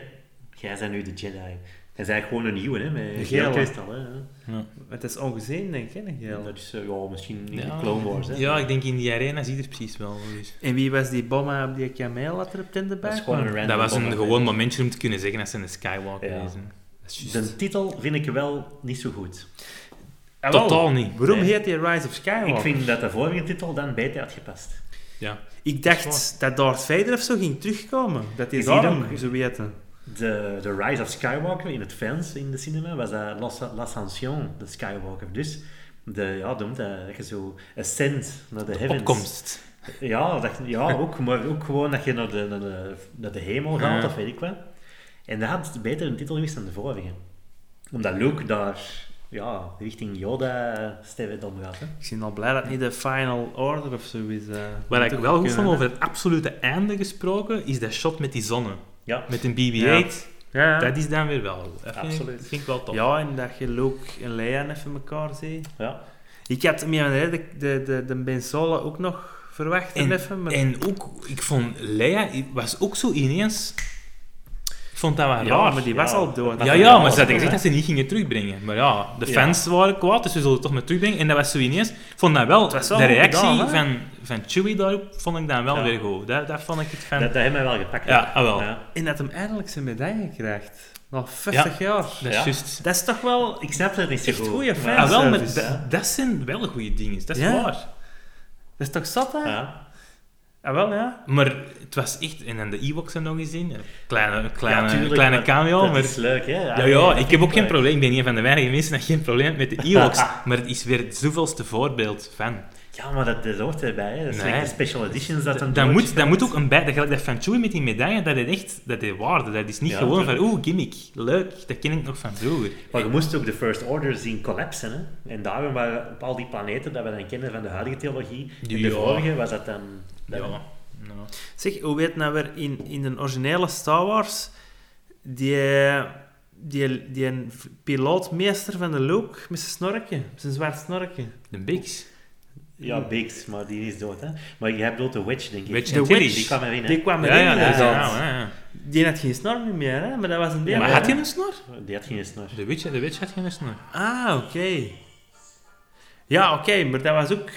jij bent nu de Jedi. Hij is eigenlijk gewoon een nieuwe, hè, met Een geel gele. kristal, hè. Het is ongezien, denk ik, hè, een Ja, geel. dat is eh, ja, misschien in Ja. de Clone Wars, hè. Ja, ik denk in die arena zie je er precies wel. Dus. En wie was die bomma op die kameel dat er op het einde bij Dat is gewoon een Dat was een gewoon momentje om te kunnen zeggen dat ze een Skywalker Ja. is. Dat is. De titel vind ik wel niet zo goed. Ah. Totaal niet. Waarom Nee. heet die Rise of Skywalker? Ik vind dat de vorige titel dan beter had gepast. Ja. Ik dacht dat Darth Vader of zo ging terugkomen. Dat hij ziet daarom zo weten. De, de Rise of Skywalker in het fans in de cinema was dat L'As- L'Ascension, de Skywalker. Dus de, ja, noemt dat, dat je zo ascent naar de heavens. Opkomst. Ja, dat, ja ook, maar ook gewoon dat je naar de, naar de, naar de hemel gaat, Ja. of weet ik wat. En dat had beter een titel geweest dan de vorige. Omdat Luke daar ja, richting Yoda sterren omgaat. Hè. Ik ben al blij dat het niet de Final Order of zo is. eh. Wat ik wel goed vond hè. over het absolute einde gesproken, is dat shot met die zonne. Ja, Met een BB-8. Ja, ja. Dat is dan weer wel. Dat vind, Absoluut. Ik, vind ik wel tof. ja, en dat je Luke en Leia even elkaar ziet. ja. Ik had meer de, de, de, de Ben Solo ook nog verwacht En, even, maar... en ook, ik vond Leia was ook zo ineens. Ik vond dat wel ja, raar. maar die was Ja. al dood. Ja, Dat ja, maar ze hadden gezegd dat ze niet gingen terugbrengen. Maar ja, de Ja. fans waren kwaad, dus we zullen het toch maar terugbrengen. En dat was zo ineens... Ik vond dat wel... de reactie gedaan, van, van Chewie daarop vond ik dan wel Ja. weer goed. Dat, dat vond ik het van... Dat, dat heeft mij wel gepakt. Ja, ah, wel. Ja. En dat hem eindelijk zijn medaille krijgt. Na 50 jaar. Dat is Ja. juist... Dat is toch wel Ik snap het niet zo echt goed. goede Maar- Ah, wel, maar dat, dat zijn wel goede dingen. Dat is Ja. waar. Dat is toch zat, hè? Ja. Ah, wel, ja. Maar het was echt... En dan de Ewoks nog eens in. Een Kleine, kleine, tuurlijk, kleine cameo, Dat maar... is leuk, hè? Ja, ja, ik heb ook geen probleem. Ik ben een van de weinige mensen dat geen probleem heeft met de Ewoks. maar het is weer het zoveelste voorbeeld van. Ja, maar dat, dat hoort erbij, hè? Dat is Nee. like de special editions dat George moet, dat moet ook een bij... Dat dat van Chewie met die medaille, dat is echt... Dat is waarde. Dat is niet Ja, gewoon van... Oeh, gimmick. Leuk. Dat ken ik nog van vroeger. Maar je moest ook de First Order zien collapsen. Hè? En daarom waren op al die planeten dat we dan kennen van de huidige trilogie. En de Ja. vorige was dat dan. Ja. Zeg, hoe weet nou weer in, in de originele Star Wars die, die, die een pilootmeester van de Luke met zijn snorretje, met zijn zwart snorretje? De Bigs. Ja, Biggs, maar die is dood. Hè? Maar je hebt ook de Witch, denk ik. Wedge De. Wedge. Die kwam erin. Hè? Die kwam Ja, erin, ja. Die had geen snor meer, hè? maar dat was een deel. Maar had hij een snor? Die had geen snor. De Witch, de Witch had geen snor. Ah, oké. Ja, oké, maar dat was ook...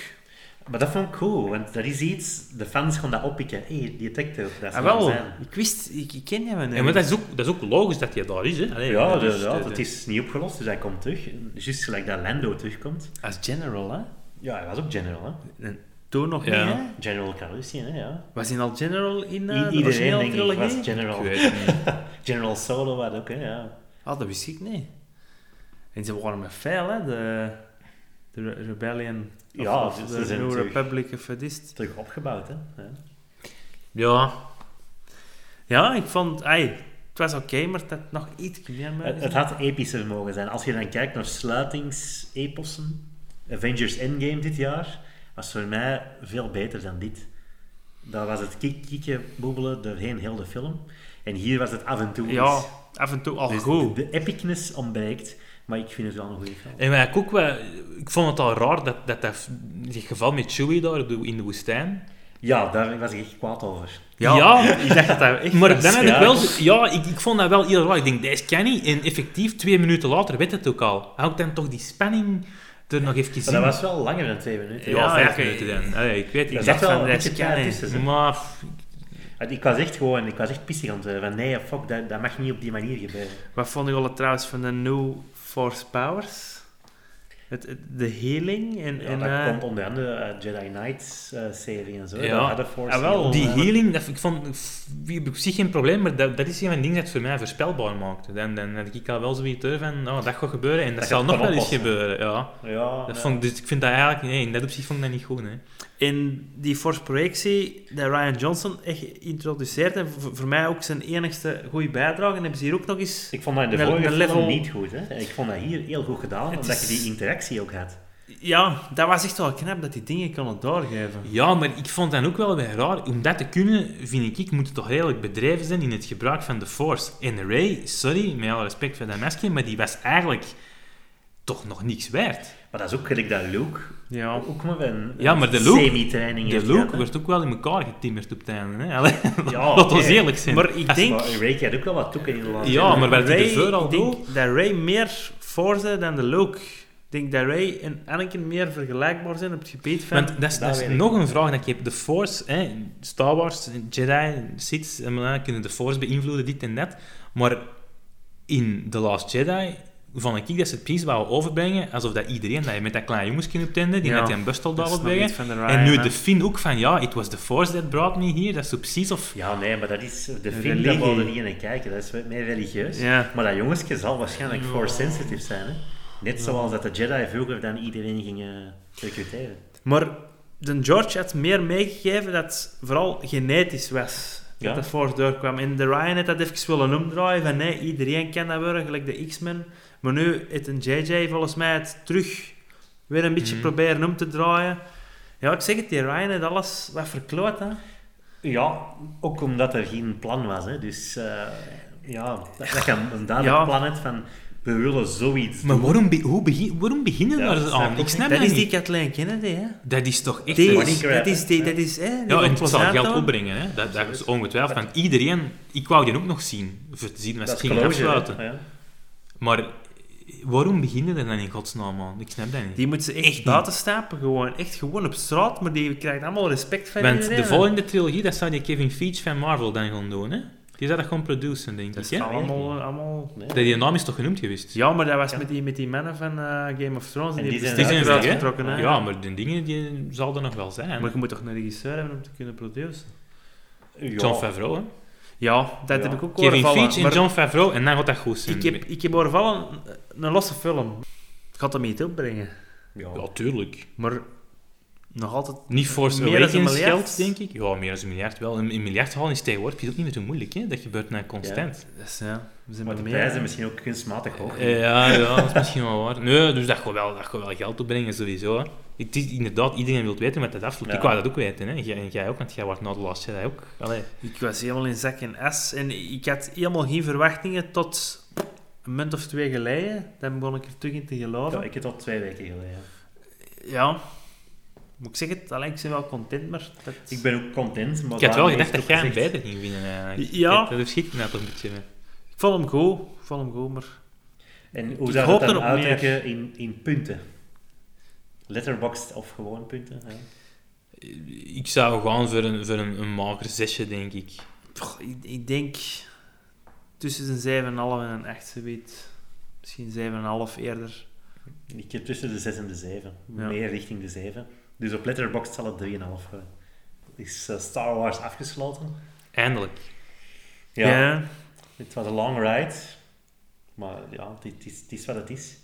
Maar dat vond ik cool, want dat is iets, de fans gaan dat oppikken. Hé, hey, die detective, dat is Ah, wel zijn. ik wist, ik, ik ken hem Ja, maar dat is, ook, dat is ook logisch dat hij daar is. Hè? Allee, Ja, dus, ja, de- dat is niet opgelost, dus hij komt terug. Juist gelijk dat Lando terugkomt. Als general, hè? Ja, hij was ook general, hè. En toen nog Ja. niet, hè? General Calrissian, hè, ja. Was hij al general in eh I- de iedereen, originele denk ik, was trilogie? general. Ik. General Solo was ook, hè, ja. Ah, dat wist ik niet. En ze waren met veel, hè? De, de Re- Rebellion. Of, Ja, of ze de zijn New terug. Republic of het? Terug opgebouwd, hè. Ja. Ja, Ja, ik vond... Het was oké, maar het had nog iets meer Het, het had epischer mogen zijn. Als je dan kijkt naar sluitingsepossen, Avengers Endgame dit jaar, was voor mij veel beter dan dit. Daar was het kikken, boebelen doorheen heel de film. En hier was het af en toe Ja, af en toe al Dus goed. de epicness ontbreekt, maar ik vind het wel een goede film. en wat ik ook wel... Ik vond het al raar dat dat, dat dit geval met Chewie daar in de woestijn... Ja, daar was ik echt kwaad over. Ja, ik dacht dat dat echt Maar was. dan had ik wel... Ja, ik, ik vond dat wel heel raar. Ik denk, deze kan niet. En effectief, twee minuten later weet het ook al. Hou ik dan toch die spanning er nog even Maar zien? dat was wel langer dan twee minuten. Ja, Ja, vijf minuten dan. Allee, ik weet ik dacht wel van, beetje kan niet. Maar... Ik was echt gewoon, ik was echt pissig aan het worden. Van nee, fuck, dat, dat mag niet op die manier gebeuren. Wat vond je al trouwens van de New Force Powers? Het, het- de healing en... Ja, en dat eh, komt onder andere uit Jedi Knights eh, serie en zo. Ja. De Force Ah, wel. Die healing, dat, ik vond wie op zich geen probleem, maar dat, dat is een van de dingen dat voor mij voorspelbaar maakte. Dan, dan had ik al wel zoiets door van, oh, dat gaat gebeuren en dat, Dat zal nog wel eens gebeuren. Ja. Ja, Dat ja. vond, ik- dus ik vind dat eigenlijk, nee, in dat opzicht vond ik dat niet goed. Hè. In die Force projectie dat Ryan Johnson echt geïntroduceerd en voor, mij ook zijn enigste goede bijdrage. En hebben ze hier ook nog eens... Ik vond dat in de Een- vorige een film level- niet goed. Hè? Ik vond dat hier heel goed gedaan, Het omdat is- je die interactie ook had. Ja, dat was echt wel knap dat die dingen konden doorgeven. Ja, maar ik vond dan ook wel weer raar. Om dat te kunnen, vind ik, moet het toch redelijk bedreven zijn in het gebruik van de Force. En Ray, sorry, met alle respect voor dat mesje, maar die was eigenlijk toch nog niks waard. Maar dat is ook gelijk dat Luke Ja. ook maar een, Ja, maar de Luke- semi-training De Luke gehad, werd ook wel in elkaar getimmerd op het einde. Hè? Allee, Ja, ons oké. eerlijk zijn. Maar ik denk, Maar Ray had ook wel wat toeken in de laatste Ja, maar Ray, ervoor al ik denk dat Ray meer Force dan de Luke. Ik denk dat Ray en Anakin meer vergelijkbaar zijn op het gebied van... Want dat is, dat dat nog een vraag dat ik heb. De Force, hè, Star Wars, Jedi, Sith, eh, kunnen de Force beïnvloeden, dit en dat. Maar in The Last Jedi vond ik dat ze het precies wouden overbrengen alsof dat iedereen, dat je met dat kleine jongens kunt optenden, die Ja, met die bustel daar is op nog brengen. iets van de Ryan, En nu de Finn ook van, ja, it was the Force that brought me here. Dat is zo precies of... Ja, nee, maar dat is... De religie. daar wilde niet in kijken. Dat is meer religieus. Ja. Maar dat jongensje zal waarschijnlijk force-sensitive zijn, hè. Net zoals dat de Jedi vroeger dan iedereen gingen recruteren. Maar de George had meer meegegeven dat het vooral genetisch was. Ja. Dat dat Force doorkwam. En de Ryan had dat even willen omdraaien van nee, iedereen kan dat worden, gelijk de X-Men. Maar nu heeft een JJ volgens mij het terug weer een beetje Mhm. proberen om te draaien. Ja, ik zeg het, die Ryan heeft alles wat verkloot. Hè. Ja, ook omdat er geen plan was, hè. Dus, eh, ja, dat, dat je een, duidelijk Ja. plan hebt van... We willen zoiets Maar doen. waarom, be- hoe begin, waarom beginnen Ja, daar aan? ik Ik snap Dat dat is die. Kathleen Kennedy, hè. Dat is toch echt... Die, is, dat is, die, hè. dat is, hè, die Ja, en het zal geld opbrengen. Hè. Dat, dat is ongetwijfeld. Van iedereen... Ik wou die ook nog zien. Voor te zien wat ze afsluiten. Ja. Maar waarom beginnen er dan in godsnaam man? Ik snap dat niet. Die moet ze echt, Echt buiten stapen, gewoon. Echt gewoon op straat, maar die krijgt allemaal respect van Want iedereen. de volgende trilogie, dat zou die Kevin Feige van Marvel dan gaan doen. Hè? Die zou dat gewoon produceren, denk Dat ik. is Hè? allemaal... allemaal... Nee. Die naam is toch genoemd geweest? Ja, maar dat was Ja. met, die, met die mannen van eh, Game of Thrones. En die, die zijn Die zijn eruit weg, hè? getrokken, hè? Ja, maar de dingen die zal er nog wel zijn. Maar je moet toch een regisseur hebben om te kunnen produceren? Ja. John Favreau, hè? Ja, dat Ja. heb ik ook horen Kevin. Feige en maar John Favreau, en dan gaat dat goed zijn. ik, heb, ik heb horen vallen, een losse film. Ik ga hem niet opbrengen. Ja. Ja, tuurlijk. Maar nog altijd... Niet Force Meer dan een Awakens miljard? geld, denk ik. Ja, meer dan een miljard wel. Een, een miljard halen is tegenwoordig is ook niet meer zo moeilijk, hè? Dat gebeurt nou constant. Dus ja, we zijn Maar de meer. prijzen misschien ook kunstmatig hoog. Eh, ja, ja, dat is misschien wel waar. Nee, dus dat gaat wel, dat gaat wel geld opbrengen, sowieso. Hè. Het is inderdaad, iedereen wil weten wat dat afloopt. Ja. Ik wou dat ook weten, hè. Jij, en jij ook, want jij wordt na de laatste jij ook. Allee. Ik was helemaal in zak en as en ik had helemaal geen verwachtingen tot een munt of twee geleden. Dan begon ik er terug in te geloven. Ja, ik heb het al twee weken geleden. Ja, moet ik zeggen, het, allee, ik ben wel content, maar dat... Ik ben ook content, maar Ik had wel gedacht dat jij hem gezegd- beter ging winnen, eigenlijk. Ja. Dat verschiet me nou toch een beetje. mee. Ik vond hem ik vond hem goed, maar... En hoe zou dat dan uitdrukken in, in punten? Letterboxd of gewoon punten? hè? Ik zou gaan voor een, voor een, een mager zesje, denk ik. Pff, ik, ik denk tussen een 7,5 en een 8, zoiets. Misschien 7,5 eerder. Ik heb tussen de 6 en de 7. Ja. Meer richting de 7. Dus op Letterboxd zal het 3,5 worden. Is eh, Star Wars afgesloten? Eindelijk. Ja. Het was een long ride. Maar ja, het, is, het is wat het is.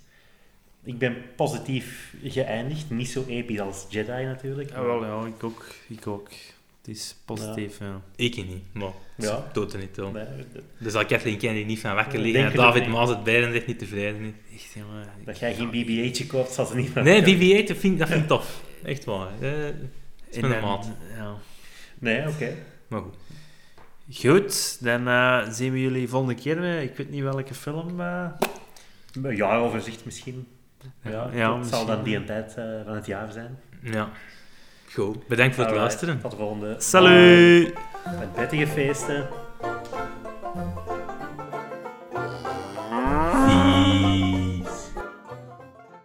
Ik ben positief geëindigd. Niet zo episch als Jedi natuurlijk. Ja, wel, ja, ik ook. Ik ook. Het is positief, ja. Ik niet, maar Ja. ja. doet er niet toe. Nee, dat- Dus al Kathleen Kennedy niet van wakker liggen. En David. Maas het Beren echt niet tevreden. Niet. Echt, jongen. dat jij geen BB-8 koopt, zal ze niet meer Nee, vertellen. BB-8 dat vind, dat vind ik tof. Echt waar. Eh, Het is En maat. Ja. Nee, oké. Maar goed. Goed, dan eh, zien we jullie volgende keer weer. Ik weet niet welke film. eh. Een jaaroverzicht misschien. Ja, Ja, het misschien. zal dan die een tijd eh, van het jaar zijn. Ja. Goed. Bedankt voor het Alright, luisteren. Tot de volgende. Salut! Met prettige feesten.